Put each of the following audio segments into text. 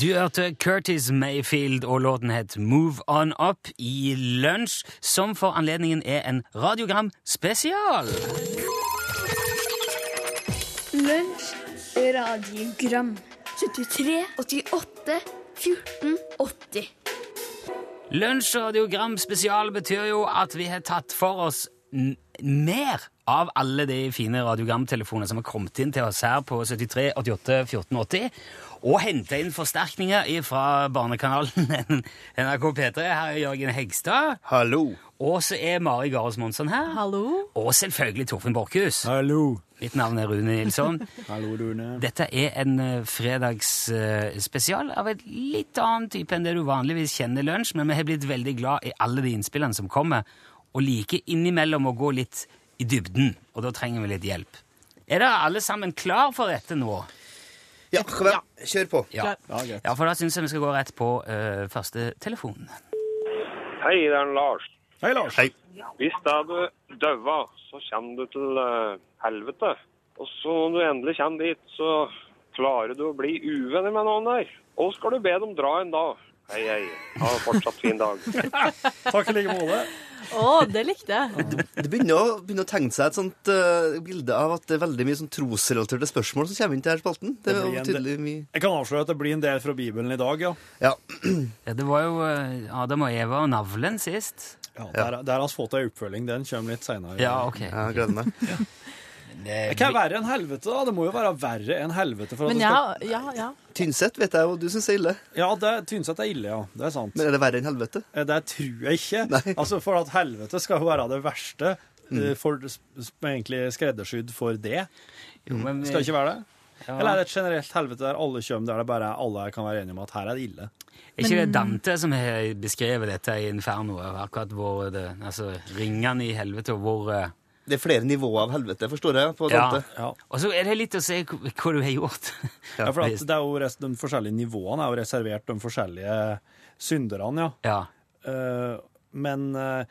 Du hørte Curtis Mayfield, og låten het Move On Up i Lunsj, som for anledningen er en radiogram spesial. Lunsj, radiogram. 73, 88, 14, 80 Lunsj radiogram spesial betyr jo at vi har tatt for oss mer av alle de fine radiogramtelefonene som har kommet inn til oss her på 73 88 14 80, og hente inn forsterkninger fra barnekanalen NRK P3. Her er Jørgen Hegstad. Hallo. Og så er Mari Garos Monsson her. Hallo? Og selvfølgelig Torfinn Borchhus. Hallo. Mitt navn er Rune Nilsson. Hallo, Rune. Dette er en uh, fredagsspesial av et litt annen type enn det du vanligvis kjenner lunsj, men vi har blitt veldig glad i alle de innspillene som kommer, og liker innimellom å gå litt i dybden, og da trenger vi litt hjelp. Er dere alle sammen klar for dette nå? Ja, kom igjen. Kjør på. Ja. Ja, for da syns jeg vi skal gå rett på uh, første telefon. Hei, det er Lars. Hei, Lars. Hei. Hvis da du daua, så kommer du til uh, helvete. Og så når du endelig kommer dit, så klarer du å bli uvenner med noen der. Og skal du be dem dra en da. Hei, hei. Ha en fortsatt fin dag. Takk i like måte. Å, det likte jeg. Det begynner å, begynner å tegne seg et sånt uh, bilde av at det er veldig mye sånn trosrelaterte spørsmål som kommer inn til her spalten. Det Det en tydelig mye Jeg kan avsløre at det blir en del fra Bibelen i dag, ja. Ja. Ja, det var jo uh, Adam og Eva og navlen sist. ja der, der har vi fått ei oppfølging. Den kommer litt seinere. Ja, ok. Jeg gleder meg. Det, kan være enn helvete, da? Det må jo være verre enn helvete. For at Men det ja, skal... ja, ja. Tynset vet jeg jo du syns er ille. Ja, det, Tynset er ille, ja. Det er sant. Men er det verre enn helvete? Eh, Det tror jeg ikke. Nei. Altså, For at helvete skal jo være det verste. Mm. eh, For, er egentlig skreddersydd for det. jo, men, Skal det ikke være det? ja. Eller er det et generelt helvete der alle kommer, der det bare alle kan være enige om at her er det ille? Er ikke det Dante som har beskrevet dette i Inferno? Akkurat hvor det, altså ringene i helvete, og hvor eh, Det er flere nivåer av helvete, forstår jeg. på Ja. Dante. Ja. Og så er det litt å se hva hva du har gjort. Ja, for at det er jo res- De forskjellige nivåene er jo reservert de forskjellige synderne, ja. Ja. Uh, men uh,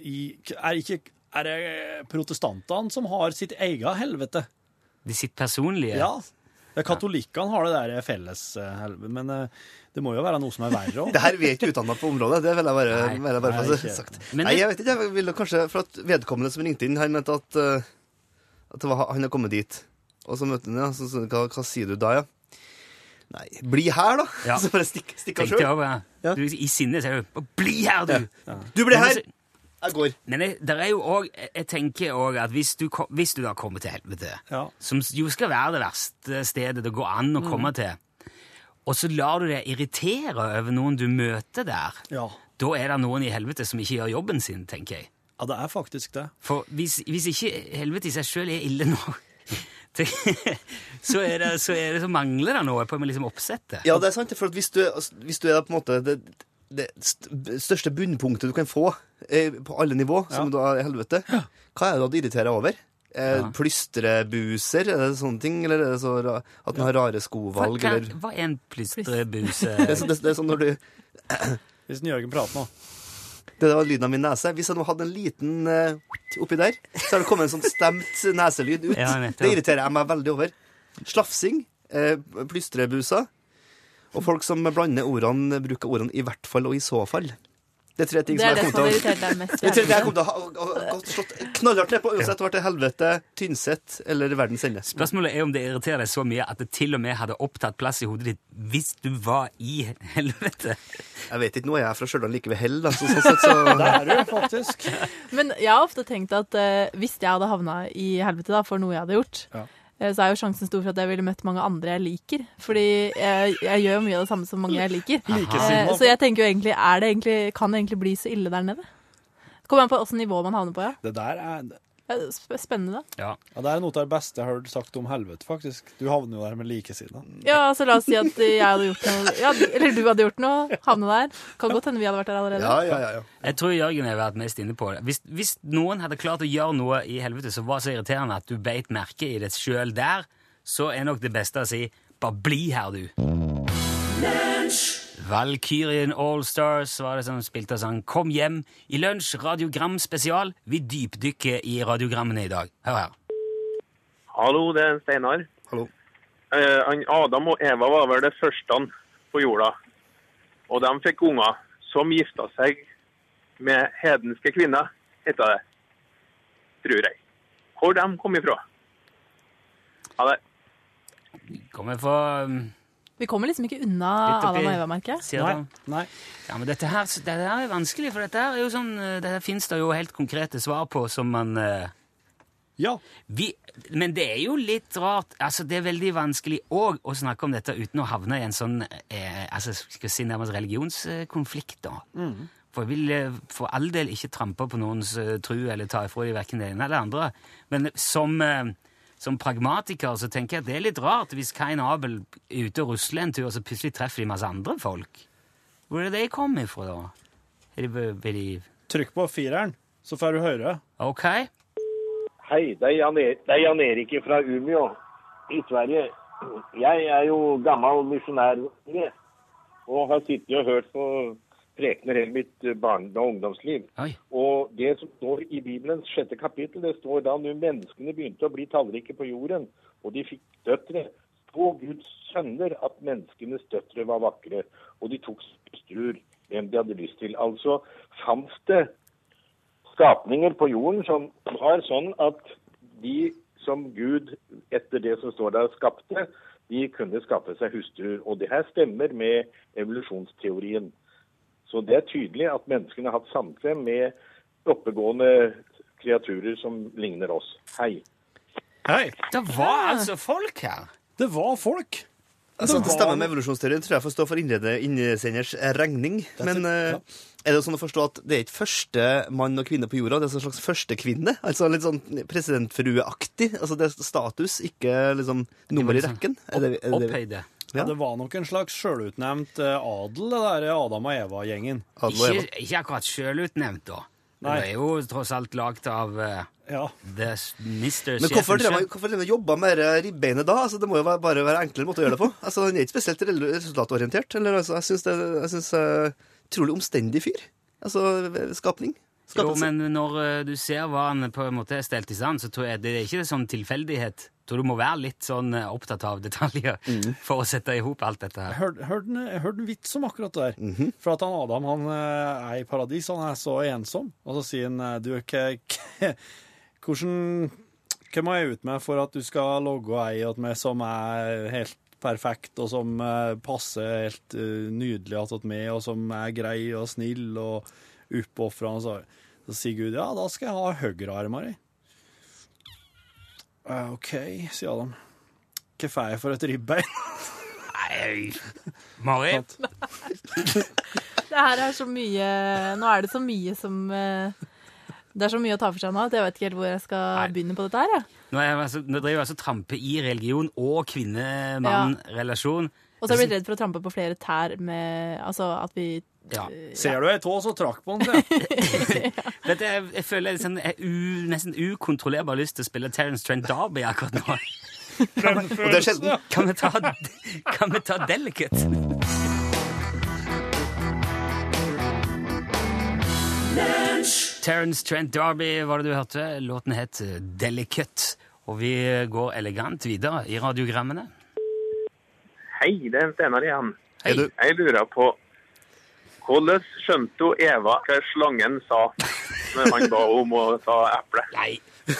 i, er, ikke, er det protestantene som har sitt eget helvete? De sitt personlige. Ja. Katolikkene har det der felles eh, helvete, men eh, det må jo være noe som er verre òg. Det her er ikke utdanna på området, det vil jeg bare, Nei. vil jeg bare Nei, sagt. Men Nei, jeg vet ikke, jeg ville kanskje For at vedkommende som ringte inn, han mente at, uh, at det var, han har kommet dit. Og så møtte han, ja, så, så hva, hva sier du da, ja? Nei, bli her, da! Ja. Så bare stikk, stikk av sjøl. ja. Ja. Du, I sinnet sier du 'bli her, du'! Du blir her! Jeg går. Men jeg, der er jo også, jeg tenker òg at hvis du, hvis du da kommer til helvete, Ja. som jo skal være det verste stedet det går an å komme til, og så lar du deg irritere over noen du møter der, Ja. da er det noen i helvete som ikke gjør jobben sin, tenker jeg. ja, det er faktisk det. For hvis, hvis ikke helvete i seg sjøl er ille nå, så, er det, så er det så mangler det noe på liksom oppsettet. Ja, det er sant. For at hvis du, altså, hvis du er på en måte det, det største bunnpunktet du kan få eh, på alle nivå, som da er helvete, hva er det da du irriterer over? Eh, Ja. Plystrebuser? Er det sånne ting? Eller er det så ra at den har rare skovalg? hva, Eller? hva er en plystrebuse? Det er, så, det, det er sånn når du Hvis Jørgen prater nå. Det var lyden av min nese. Hvis jeg nå hadde en liten uh, oppi der, så har det kommet en sånn stemt neselyd ut. Ja, det irriterer jeg meg veldig over. Slafsing, eh, plystrebuser, og folk som blander ordene, bruker ordene 'i hvert fall' og 'i så fall'. Det er tre ting Det er som det jeg har kommer til å det er tre ting jeg kommer til å ha slått knallhardt ned på, uansett om det har vært helvete, Tynset eller verdens ende. Spørsmålet er om det irriterer deg så mye at det til og med hadde opptatt plass i hodet ditt hvis du var i helvete. Jeg vet ikke, nå er jeg fra Stjørdal like ved hell, da, så sånn sett så Det er du faktisk. Men jeg har ofte tenkt at uh, hvis jeg hadde havna i helvete da, for noe jeg hadde gjort, Ja. Eh, så er jo sjansen stor for at jeg ville møtt mange andre jeg liker. Fordi jeg, jeg gjør jo mye av det samme som mange jeg liker. Eh, Likesinna. så jeg tenker jo egentlig, er det egentlig, kan det egentlig bli så ille der nede? Kommer an på åssen nivå man havner på, ja. Det der er, Spennende. Ja. ja, det er noe av det beste jeg har hørt sagt om helvete, faktisk. Du havner jo der med likesida. Ja, så la oss si at jeg hadde gjort noe ja, Eller du hadde gjort noe, havne der. Kan godt hende vi hadde vært der allerede. Ja, ja, ja. ja. Jeg tror Jørgen har vært mest inne på det. Hvis, hvis noen hadde klart å gjøre noe i helvete som var så irriterende at du beit merke i det sjøl der, så er nok det beste å si 'bare bli her, du'. Valkyrien Allstars var det som spilte sang 'Kom hjem' i lunsj radiogram spesial. Vi dypdykker i radiogrammene i dag. Hør her. Hallo, det er Steinar. Hallo. Eh, Adam og Eva var vel det første på jorda, og de fikk unger som gifta seg med hedenske kvinner, heter det. Tror jeg. Hvor de kom ifra. Ha det. Kommer fra um, Vi kommer liksom ikke unna Adam og Eva-merket. Nei. Nei. Ja, men dette her, dette her er vanskelig, for dette her er jo sånn eh, Dette finnes det jo helt konkrete svar på som man uh, Ja. vi, Men det er jo litt rart altså Det er veldig vanskelig òg å snakke om dette uten å havne i en sånn eh, altså, skal si nærmest religionskonflikt. da. For jeg vil eh, for all del ikke trampe på noens uh, tru eller ta ifra dem verken det ene eller det andre. Men som, eh, som pragmatiker så tenker jeg at det er litt rart hvis Kain Abel er ute og rusler en tur, og så plutselig treffer de masse andre folk. Hvor er det de kommer ifra, da? Er det, er de Trykk på fireren, så får du høre. OK? Hei, det er Jan, e det er Jan Erik fra Umeå i Sverige. Jeg er jo gammel misjonær og har sittet og hørt på prekener hele mitt eh, barne- og ungdomsliv. Oi. Og det som står i Bibelens sjette kapittel, det står da når menneskene begynte å bli tallrike på jorden, og de fikk døtre, så Guds sønner at menneskenes døtre var vakre, og de tok struer hvem de hadde lyst til. Altså fantes det skapninger på jorden som var sånn at de som Gud, etter det som står der, skapte, de kunne skaffe seg hustruer. Og det her stemmer med evolusjonsteorien. Så det er tydelig at menneskene har hatt samkvem med oppegående kreaturer som ligner oss. Hei. Hei, Det var altså folk her! det var folk. Altså, Det stemmer med evolusjonsteorien, tror jeg får stå for innsenders regning. Men uh, er det sånn å forstå at det er ikke første mann og kvinne på jorda, det er en slags førstekvinne? Altså litt sånn presidentfrueaktig? Altså det er status, ikke liksom nummer i rekken? Er det, er. Ja. Det var nok en slags sjølutnevnt eh, adel, det der Adam og Eva-gjengen. Eva. Ikke, ikke akkurat sjølutnevnt, da. Nei. Det er jo tross alt lagd av uh, Ja. the Mister Men hvorfor man hvorfor drev man jobba med ribbeinet da? Altså, det må jo være- bare være enklere måte å gjøre det på. Altså, Han er ikke spesielt resultatorientert. Eller, altså, jeg syns det er uh, Utrolig omstendig fyr. Altså skapning. Jo, men når uh, du ser hva han på en måte er stelt i stand, så tror jeg det er ikke sånn tilfeldighet. Tror du må være litt sånn eh, opptatt av detaljer Mm. for å sette i hop alt dette her. hørte, jeg hørte en vits om akkurat det der. For at han Adam han eh, er i paradis, han er så ensom. Og så sier han eh, du, hvordan, hva må jeg ut med for at du skal logge ei åt meg som er helt perfekt, og som passer helt nydelig attåt meg, og som er grei og snill og oppofrende? Så, så sier Gud ja, da skal jeg ha høyrearmer i. «Eh, OK, sier Adam. Hva får jeg for et ribbein? Nei, Mari, Det her er så mye Nå er det så mye som eh, Det er så mye å ta for seg nå at jeg vet ikke helt hvor jeg skal Nei. begynne på dette her. Ja. nå, er jeg, altså, nå driver jeg altså trampe i religion og kvinne-mann-relasjon. Og så er jeg blitt redd for å trampe på flere tær med Altså at vi Ja. Ser du ei tå, så trakk på den, sier jeg. Jeg, jeg føler jeg, jeg har u, nesten ukontrollerbar lyst til å spille Terence Trent Darby akkurat nå. Og det er sjelden. Kan vi ta, kan vi ta Delicate? Terence Trent Darby var det du hørte. Låten het Delicate. Og vi går elegant videre i radiogrammene. Hei, det er Steinar igjen. Hei. Jeg lurer på hvordan skjønte hun Eva hva slangen sa når han ba om å ta eple? Nei,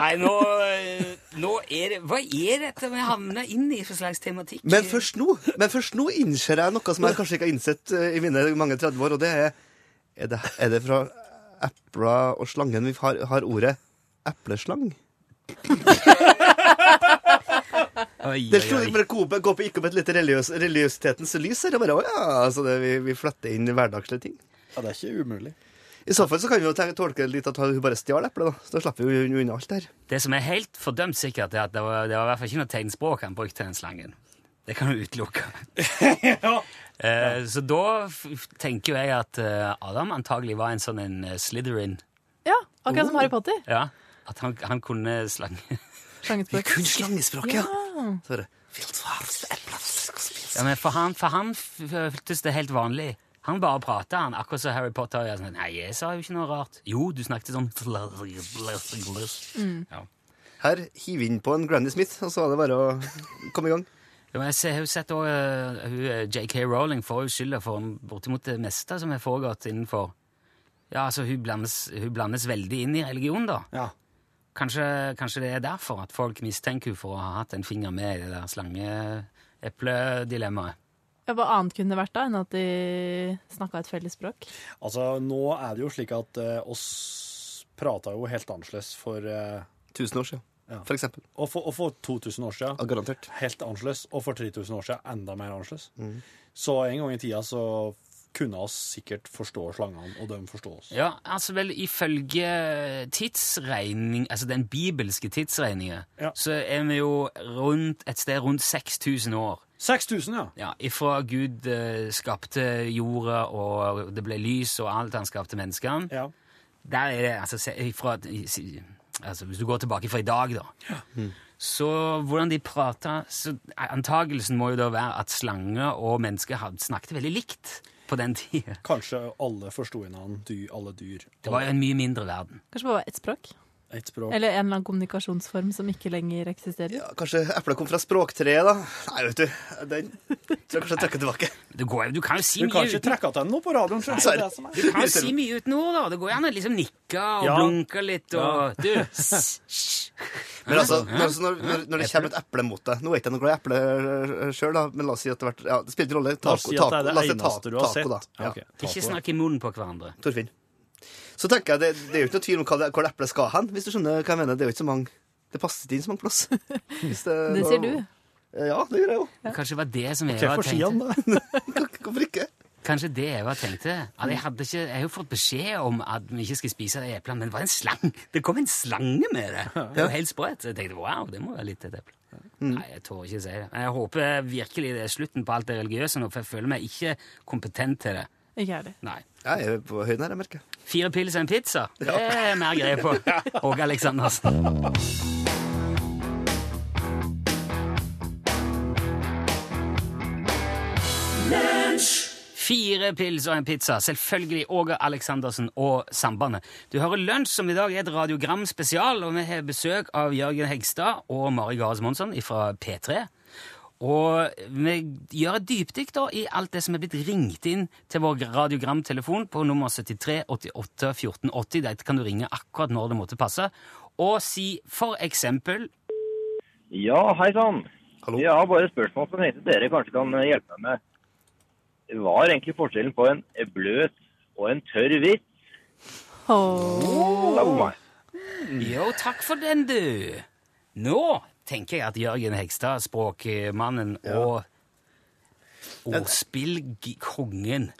nei nå, eh, nå er det Hva er dette vi havner inn i for slags tematikk? Men først nå men først nå innser jeg noe som jeg kanskje ikke har innsett eh, i mine mange 30 år, og det er Er det, er det fra epla og slangen vi har, har ordet epleslang? Det slo oi. bare Coop- på gikk opp et lite religiøs, religiøsitetens lys her. Og bare, å ja, altså det, vi, vi fletter inn hverdagslige ting. Ja, det er ikke umulig. I så fall så kan vi jo tenke, tolke det litt at hun bare stjal eplet, da. Så da slipper vi jo unna alt det her. Det som er helt fordømt sikkert, er at det var, det var i hvert fall ikke noe tegnspråk han brukte den slangen. Det kan du utelukke. Eh, så da tenker jo jeg at eh, Adam antagelig var en sånn en eh, Slytherin. Ja, akkurat som Harry Potter. Ja, At han, han kunne slange. Slangespråk. Kun slangespråk, ja. ja. Ja, men for han, for han føltes det helt vanlig. Han bare prata, han. Akkurat som Harry Potter. Jeg sånn, Nei, jeg sa jo ikke noe rart. Jo, du snakket sånn ja. her, hiv inn på en Granny Smith, og så var det bare å komme i gang. Jo, jeg ser- har jo sett også, eh, hun, eh, J.K. Rowling får jo skylda for bortimot det meste som har foregått innenfor Ja, altså, hun blandes, hun blandes veldig inn i religion, da. Ja. Kanskje, kanskje det er derfor at folk mistenker henne for å ha hatt en finger med i det der slangeepledilemmaet. Ja, hva annet kunne det vært da, enn at de snakka et felles språk? Altså, nå er det jo slik at uh, oss prata jo helt annerledes for uh, 1000 år siden, Ja. for eksempel. Og for, og for 2000 år siden Ja, garantert. helt annerledes, og for 3000 år siden enda mer annerledes. Mm. Så en gang i tida så kunne oss sikkert forstå slangene, og de forstå oss. Ja, altså vel ifølge tidsregning, altså den bibelske tidsregningen, Ja. så er vi jo rundt, et sted rundt 6000 år. 6000, ja. Ja, ifra Gud eh, skapte jorda, og det ble lys, og alt han skapte menneskene. ja. Der er det, altså, ifra, altså hvis du går tilbake fra i dag da, så hvordan de prater, så antagelsen må jo da være at slanger og mennesker snakket veldig likt på den tiden. Kanskje alle forsto hverandre, dy, alle dyr. Det var jo en mye mindre verden. Kanskje bare ett språk? Et språk. Eller en eller annen kommunikasjonsform som ikke lenger eksisterer? Ja, kanskje eplet kom fra språktreet, da? Nei, vet du. Den tror jeg kanskje jeg trekker tilbake. Det går, du kan jo si Du kan mye ikke uten, trekke til noe på radioen. skjønner du, det det er. du kan jo si mye uten ord, da. Det går gjerne liksom nikke og Ja. blunke litt og Du! sss. Men altså, når, når, når, det kommer et eple mot deg Nå er ikke jeg noe glad i eple sjøl, da, men la oss si at det har vært ja, Det spiller ingen rolle. La oss si at det er det eneste taco, du har taco, sett. Ikke snakk i munnen på hverandre. Torfinn. Så tenker jeg, det, det er jo ikke noe tvil om hva det, hvor det eplet skal hen, hvis du skjønner hva jeg mener. Det er jo ikke så mange Det passer ikke inn så mange plass. Hvis Det sier du. Ja, det gjør jeg jo. Kanskje det var det som Eva tenkte. det? Hvorfor ikke? Kanskje det Eva tenkte. At jeg, hadde ikke, jeg har jo fått beskjed om at vi ikke skal spise det eplet, men det var en slang. Det kom en slange med det. Det var helt sprøtt. Så jeg tenkte wow, det må være litt et eple. Nei, jeg tør ikke si det. Men jeg håper virkelig det er slutten på alt det religiøse nå, for jeg føler meg ikke kompetent til det. Ikke er det. Nei. Jeg er på høyden her, jeg merker. Fire pils og en pizza, det er mer greie på. Åge Aleksandersen. Fire pils og en pizza. Selvfølgelig Åge Aleksandersen og Sambandet. Du hører Lunsj, som i dag er et radiogram spesial, og vi har besøk av Jørgen Hegstad og Mari Gares Monsson fra P3. Og vi gjør et dypdykk da i alt det som er blitt ringt inn til vår radiogramtelefon på nummer 73 88 14 80. Dette kan du ringe akkurat når det måtte passe. Og si for eksempel Ja, hei sann. Jeg har bare et spørsmål som jeg tenkte dere kanskje kan hjelpe meg med. Hva er egentlig forskjellen på en bløt og en tørr vits? Åh. Takk for meg. Jo, takk for den, du. Nå tenker jeg at Jørgen Hegstad, språkmannen og ordspillkongen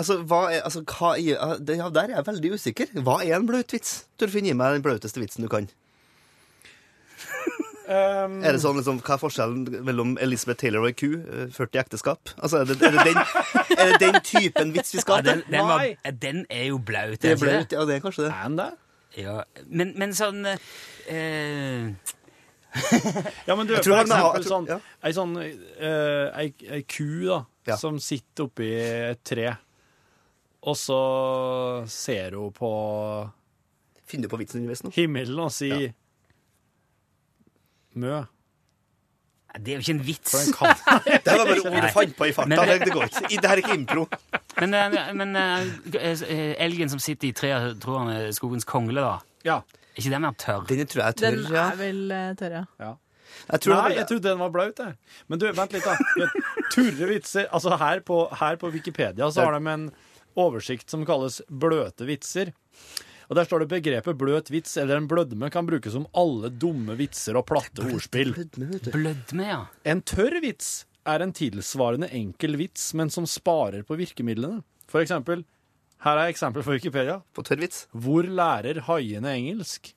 Altså, hva er, altså, hva er, det, ja, der er jeg veldig usikker. Hva er en blaut vits? Torfinn, gi meg den blauteste vitsen du kan. Um, Er det sånn, liksom, Hva er forskjellen mellom Elizabeth Taylor og ei ku? eh, 40 ekteskap? Altså, er det, er, det den, er det den typen vits vi ja, skal ha? Ja, den, var, Nei. den er jo blaut, Det er blaut, ja, det er kanskje det. er den det? Ja, men, men sånn eh, Ja, men du, Jeg for har- eksempel tror- sånn, ja. ei sånn uh, ei, ei ku da, Ja. som sitter oppi et tre, og så ser hun på Finner du på vitsen din, Vesten? himmelen og sier mø. Det er jo ikke en vits. Det var bare ord du fant på i farta. Men- Det, det går ikke. Det her er ikke impro. Men, eh, men eh, elgen som sitter i treet, tror han er skogens kongle, da. Ja. Er ikke den mer tørr? Den tror jeg er Den tørr, ja. er vel eh, tørr, ja. ja. Jeg tror Nei, det jeg var, trodde den var blaut, jeg. Men du, vent litt, da. Turre vitser. Altså, her på, her på Wikipedia så har de en oversikt som kalles bløte vitser. Og Der står det begrepet bløt vits eller en blødme kan brukes som alle dumme vitser og platte ordspill. Blødme, ja. En tørr vits er en tilsvarende enkel vits, men som sparer på virkemidlene. For eksempel, her er eksempel fra Wikipedia. på tørrvits. Hvor lærer haiene engelsk?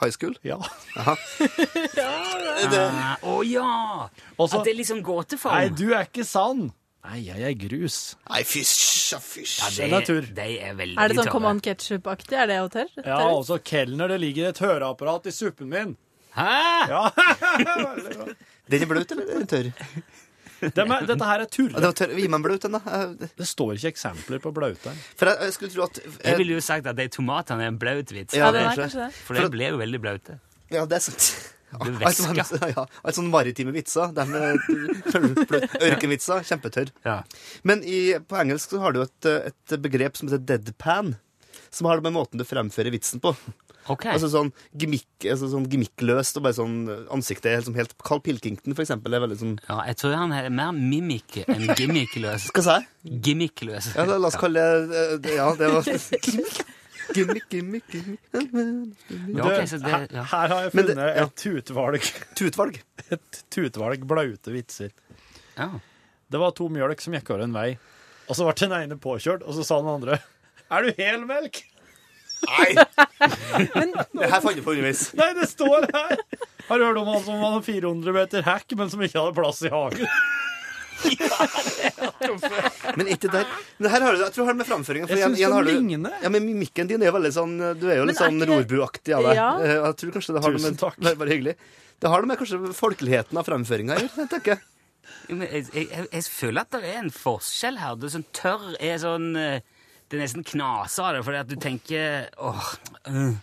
High school. Ja. ja det. Å ja! Også, At det er liksom gåteform. Nei, du er ikke sann. Nei, jeg er grus. Nei, fysj, ja, fysj. ja, det, er. De er veldig Er det sånn. Command Ketchup-aktig? Er det tørr? Ja, altså og kelner, det ligger et høreapparat i suppen min. Hæ? Ja, Den er bløt, eller er den tørr? Dem er, Dette her er turre. Gi meg en blaut en, da. Det står ikke eksempler på blauter. For jeg, jeg skulle tro at Jeg ville jo sagt at de tomatene er en blaut vits. Ja, det er kanskje. det. For de ble jo veldig blaute. Ja, det er sant. Alt, Ja, ja, altså maritime vitser. De er- Ørkenvitser. Kjempetørr. Ja. Men i, på engelsk så har du et, et begrep som heter deadpan. Som har det med måten du fremfører vitsen på. Ok. Altså sånn, gimmick, altså sånn gimmickløst og bare sånn ansiktet helt, som helt Carl Pilkington, for eksempel, er veldig sånn Ja, jeg tror han er mer mimikk enn gimmickløs. Hva sa jeg? Gimmickløs. Ja, la oss kalle det eh, Ja, det var Gimmick, gimmick, gimmick Ja, det, her, ja. her har jeg funnet det- ja. et tutvalg. Tutvalg. et tutvalg blaute vitser. Ja. Det var to mjølk som gikk over en vei, og så ble den ene påkjørt, og så sa den andre Er du helmelk? Nei! det her fant jeg på underveis. Nei, det står her! Har du hørt om han som hadde 400 meter hekk, men som ikke hadde plass i hagen? Men ikke der. Men her har du det. Jeg tror du har med framføringa. Jeg synes har de ligner. Ja, men mimikken din er veldig sånn Du er jo litt sånn rorbuaktig av deg. Ja. Eh, Jeg tror kanskje det har Tusen med takk. Det er bare hyggelig. Det har det med kanskje folkeligheten av framføringa å gjøre, jeg tenker. Jo, men Jeg, jeg, jeg, jeg føler at det er en forskjell her. Det er sånn tørr er sånn eh, Det nesten knaser av det, fordi at du tenker åh, øh,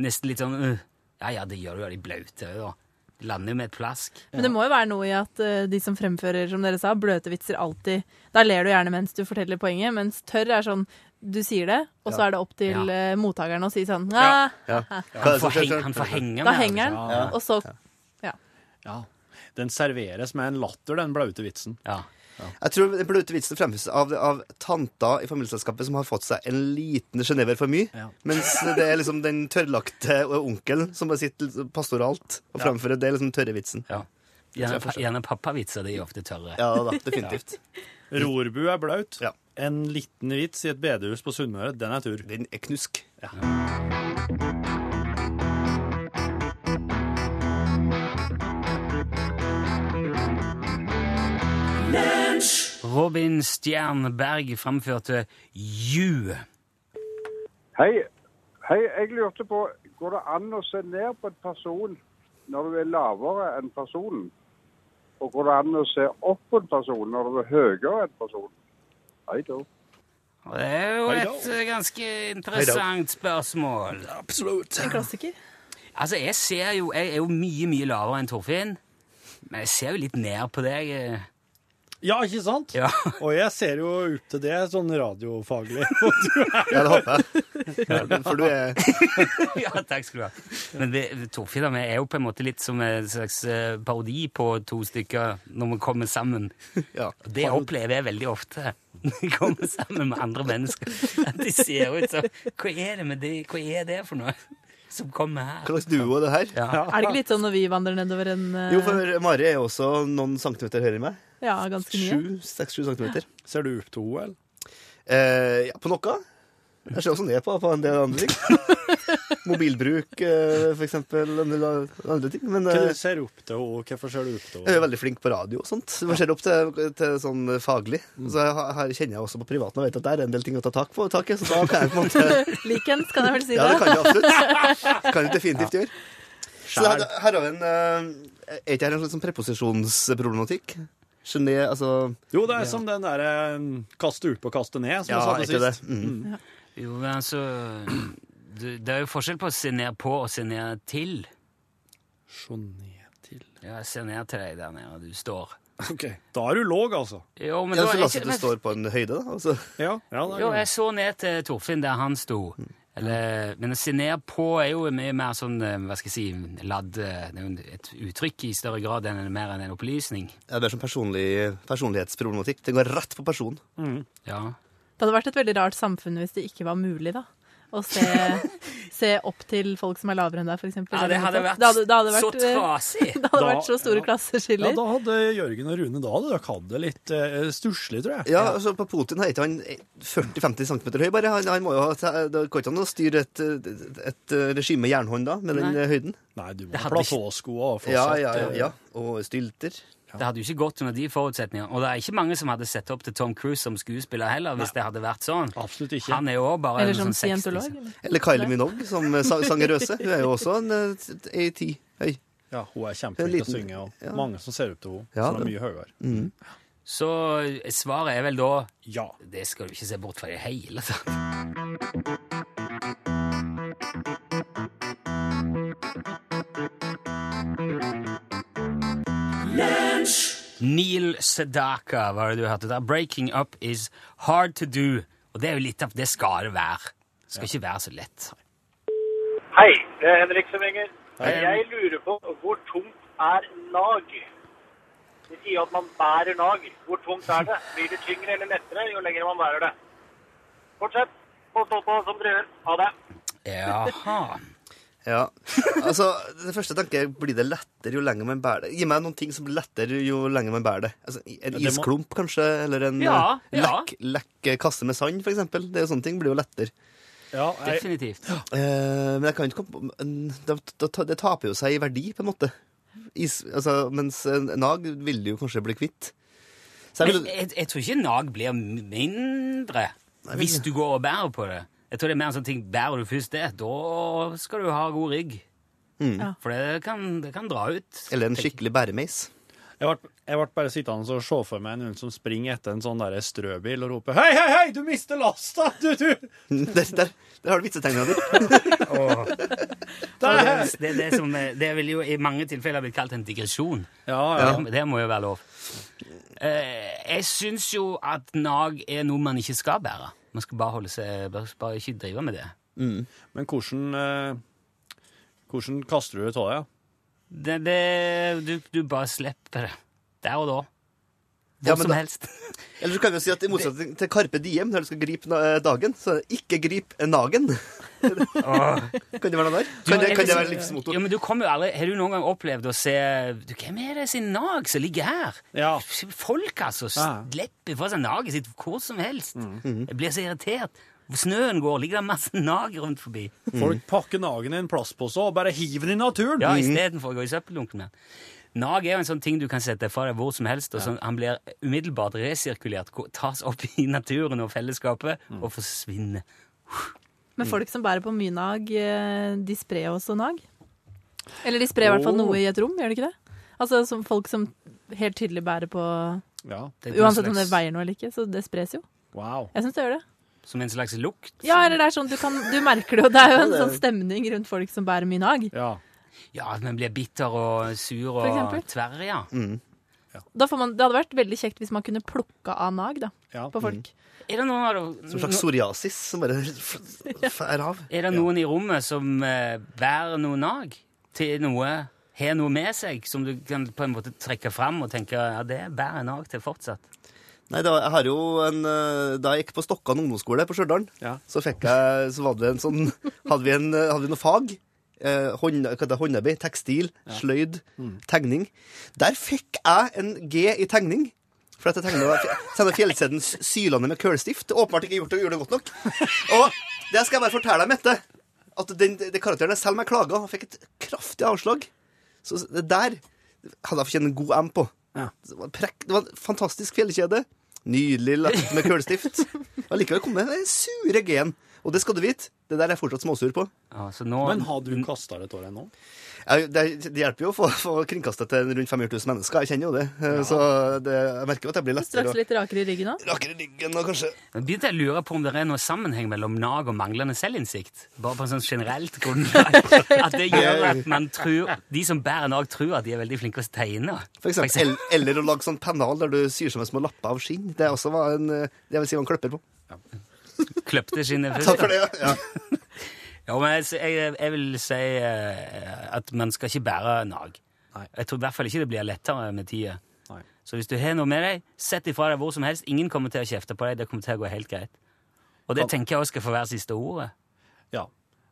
Nesten litt sånn øh. Ja ja, det gjør du jo de blaute òg, da. De lander jo med et plask. Men det må jo være noe i at uh, de som fremfører, som dere sa, bløte vitser alltid Da ler du gjerne mens du forteller poenget, mens tørr er sånn du sier det, og så er det opp til Ja. eh, mottakeren å si sånn ja. Ja. Han er får, han får henge Da henger den, Ja. og så Ja. Den serveres med en latter, den blaute vitsen. Ja. Jeg tror den blaute vitsen fremføres av, av tanta i familieselskapet som har fått seg en liten genever for mye. Ja. Mens det er liksom den tørrlagte onkelen som bare sitter pastoralt og fremfører det er liksom tørre vitsen. ja. Gjerne, gjerne pappavitser, de er ofte tørre. Ja da, definitivt. Rorbu er blaut. Ja. En liten vits i et bedehus på Sunnmøre, den er tur. Den er knusk. Robin Stjernberg framførte You. Hei. Hei, jeg lurte på, går det an å se ned på en person når du er lavere enn personen? Og går det an å se opp på en person når du er høyere enn personen? Hei da. Det er jo et eh, ganske interessant spørsmål. Absolutt. en klassiker. Altså, jeg ser jo Jeg er jo mye, mye lavere enn Torfinn. Men jeg ser jo litt ned på deg. Ja, ikke sant? Ja. Og jeg ser jo ut til det sånn radiofaglig. Ja, det håper jeg. For du er ja, takk skal du ha. Men vi, Torfinn og jeg er jo på en måte litt som en slags eh, parodi på to stykker når vi kommer sammen. Ja. Det opplever jeg veldig ofte. Når vi kommer sammen med andre mennesker. At de ser ut som Hva er det med det? Hva er det for noe som kommer her? Hva slags duo er det her? Ja. Er det ikke litt sånn når vi vandrer nedover en uh... Jo, for Mari er jo også noen centimeter høyere enn meg. Ja, ganske mye. Sju, Seks-sju centimeter. Ser du opp til henne, eller? Eh, ja, på noe. Jeg ser også ned på, på en del andre ting. Mobilbruk, eh, for eksempel. Andre ting. Men Hva ser du opp til henne? Hvorfor ser du opp til jeg er veldig flink på radio og sånt. Jeg ser opp til, til sånn faglig. Så jeg, her kjenner jeg også på privaten og vet at det er en del ting å ta tak på. Tak så da kan jeg på en måte Likens, kan jeg vel si det? Ja, det det. kan jeg absolutt. Kan jeg definitivt gjøre. Så her, her har vi en eh, Er ikke dette en slags sånn preposisjonsproblematikk? Gené, altså Jo, det er som den derre kaste opp og kaste ned, som Ja, jeg sa ikke sist. det. Mm. Ja. Jo, men altså det, det er jo forskjell på å se ned på og se ned til. Se ned til Ja, jeg ser ned til deg der nede og du står. OK. Da er du låg, altså. Jo, men Ja, da så la oss si at du står på en høyde, da. Altså. Ja, ja Jo, jeg så ned til Torfinn der han sto. Eller, men å se ned på er jo mye mer sånn, eh, hva skal jeg si, ladd eh, Det er jo et uttrykk i større grad enn mer enn en opplysning. Ja, det er sånn personlig, personlighetsproblematikk. Det går rett på personen. Ja. Det hadde vært et veldig rart samfunn hvis det ikke var mulig, da. Å se, se opp til folk som er lavere enn deg, f.eks. ja, det hadde vært, det hadde, det hadde så vært, så trasig. Det hadde Da- vært så store ja. Ja, da hadde Jørgen og Rune da hadde dere hatt det litt uh, stusslig, tror jeg. Ja, altså på Putin er ikke han 40-50 cm høy, bare. Han, han må jo ha, det går ikke an å styre et, et regime med jernhånd da, med den Nei. eh, høyden. Nei, du må ha hadde platåsko og fortsatt. Ja, ja, ja, eh, ja. Og stylter. Det hadde jo ikke gått under de forutsetningene. Og det er ikke mange som hadde sett opp til Tom Cruise som skuespiller heller, hvis det hadde vært sånn. Absolutt ikke. Han er jo også bare Eller en som sånn 60. scientolog. eller? Eller Kylie Minogue, som eh, sa- sanger Røse. Hun er jo også en eh, ei ti høy. Ja, hun er kjempeflink til å synge, og ja. mange som ser opp til henne. Ja, som er mye høyere. Mm. Så svaret er vel da Ja. Det skal du ikke se bort fra i det hele tatt. Neil Sedaka var det du hørte der. 'Breaking up is hard to do'. Og det er jo litt av det skal det være. Det skal ikke være så lett. Hei, det er Henrik som ringer. Jeg lurer på hvor tungt er nag? De sier at man bærer nag. Hvor tungt er det? Blir det tyngre eller lettere jo lenger man bærer det? Fortsett å stå på som dere gjør. Ha det. Jaha. Ja, altså, det første tanke er blir det lettere jo lenger man bærer det? Gi meg noen ting som blir lettere jo lenger man bærer det. Altså, en Ja, det må- isklump, kanskje, eller en Ja, eh, ja. lekk, lekk kasse med sand, for eksempel. Det er jo sånne ting blir jo lettere. Ja, jeg, Definitivt. Eh, men jeg kan ikke komme på det, det, det taper jo seg i verdi, på en måte. Is, altså, mens en nag vil du jo kanskje bli kvitt. Så jeg vil, jeg, jeg tror ikke nag blir mindre hvis du går og bærer på det. Jeg tror det er mer en sånn ting, Bærer du først det, da skal du ha god rygg. Ja. For det kan, det kan dra ut. eller en skikkelig bæremeis. jeg, ble, bare sittende og se for meg noen som springer etter en sånn der strøbil og roper 'Hei, hei, hei, du mister lasta! Du, du!' Der, der, der har du vitsetegninga di. Det, det, det, som, er- det vil jo i mange tilfeller blitt kalt en digresjon. Ja, ja. Det, det må jo være lov. Eh, jeg syns jo at nag er noe man ikke skal bære. Man skal bare holde seg, bare, bare ikke drive med det. Men hvordan eh, Hvordan kaster du det av deg? det, det du, du bare slipper det. Der og da. Hvor Ja, som da- helst. Eller så kan vi si at i motsetning til Carpe Diem, når du skal gripe dagen, så ikke grip nagen. Kan det være noe der? Kan det, kan det være livsmotor? Ja, men du kommer jo aldri, Har du noen gang opplevd å se du, Hvem er det sin nag som ligger her? Ja. Folk, altså. Slipper fra seg naget sitt hvor som helst. Jeg blir så irritert. Snøen går, ligger det masse nag rundt forbi. Folk pakker nagen i en plastpose og bare hiver den i naturen. Ja, Istedenfor å gå i søppeldunken med den. Nag er jo en sånn ting du kan sette fra deg hvor som helst, og sånn, han blir umiddelbart resirkulert, tas opp i naturen og fellesskapet, og forsvinner. Men folk som bærer på mye nag, eh, de sprer også nag. Eller de sprer i hvert fall noe i et rom, gjør de ikke det? Altså som folk som helt tydelig bærer på Ja. Uansett om det veier noe eller ikke, så det spres jo. Wow. Jeg syns det gjør det. Som en slags lukt. Ja, eller det er sånn, du, kan, du merker det jo. Det er jo en sånn stemning rundt folk som bærer mye nag. Ja. Ja, at man blir bitter og sur og tverr, ja. Da får man, det hadde vært veldig kjekt hvis man kunne plukka av nag da, Ja. på folk. Er det noen, av Som en slags psoriasis som bare fær av. er det noen i rommet som eh, bærer noe nag til noe, har noe med seg, som du kan på en måte trekke fram og tenke ja, det bærer jeg nag til fortsatt? Nei, da, jeg har jo en, eh, da jeg gikk på Stokkan ungdomsskole på Stjørdal, Ja. så så hadde, vi en sånn, hadde vi, en, hadde vi noe fag, eh, hånd, håndarbeid, tekstil, sløyd, tegning. Der fikk jeg en G i tegning, for at jeg tegnet Fjellseden sylende med kølstift. Åpenbart ikke gjort det, gjorde det godt nok. Og det skal jeg bare fortelle deg, Mette, at den, den karakteren, selv om jeg klaget, fikk et kraftig avslag. Så det der hadde jeg fortjent en god M på. Ja. Det, var prekk, det var en fantastisk fjellkjede. Nydelig lagt med kølstift. Og likevel kom det den sure G-en. Og det skal du vite, det der er jeg fortsatt småsur på. Ja, nå, Men har du kasta det av deg nå? Ja, det, det hjelper jo å få, få kringkastet til rundt 500 000 mennesker. Jeg kjenner jo det. Ja. Så det, jeg merker jo at jeg blir lettere Straks litt rakere i ryggen òg. rakere i ryggen og kanskje Jeg begynte jeg å lure på om det er noe sammenheng mellom nag og manglende selvinnsikt. Bare på en sånn generelt grunnlag. At det gjør at man tror, de som bærer nag, tror at de er veldig flinke til å tegne. For eksempel, el- eller å lage sånn pennal der du syr som en små lapper av skinn. Det er også hva en, eh, det vil si hva en kløpper på. Kløpte skinnet først. Takk for det. Ja. Ja, men jeg, jeg, jeg vil si eh, at man skal ikke bære nag. Nei. Jeg tror i hvert fall ikke det blir lettere med tida. Så hvis du har noe med deg, sett ifra deg hvor som helst. Ingen kommer til å kjefte på deg. Det kommer til å gå helt greit. Og det tenker jeg også skal få være siste ordet. Ja.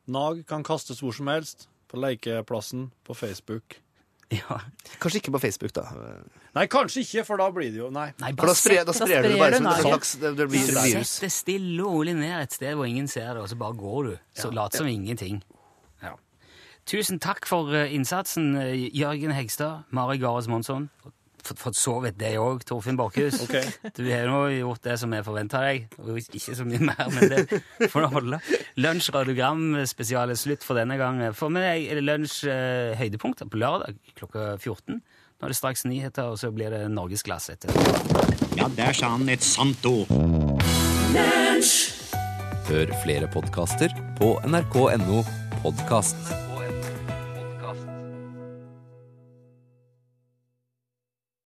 Nag kan kastes hvor som helst. På lekeplassen, på Facebook. Ja. Kanskje ikke på Facebook, da. Nei, kanskje ikke, for da blir det jo Nei. Nei, For da sprer, da sprer du det bare som en slags Det, det blir Sett virus. det stille og rolig ned et sted hvor ingen ser det, og så bare går du. Så lat som ingenting. Ja. Tusen takk for eh, innsatsen, eh, Jørgen Hegstad, Mari Gares Monsson. For, sovet, det òg, Torfinn Borchhus. Okay. Du har nå gjort det som jeg forventa deg, og ikke så mye mer, men det får nå holde. Lunsj radiogram-spesial er slutt for denne gang. For meg er det lunsj eh, høydepunkter på lørdag klokka 14. Nå er det straks nyheter, og så blir det norgesglass etter. Ja, der sa han et sant ord. Hør flere podkaster på nrk.no podkast.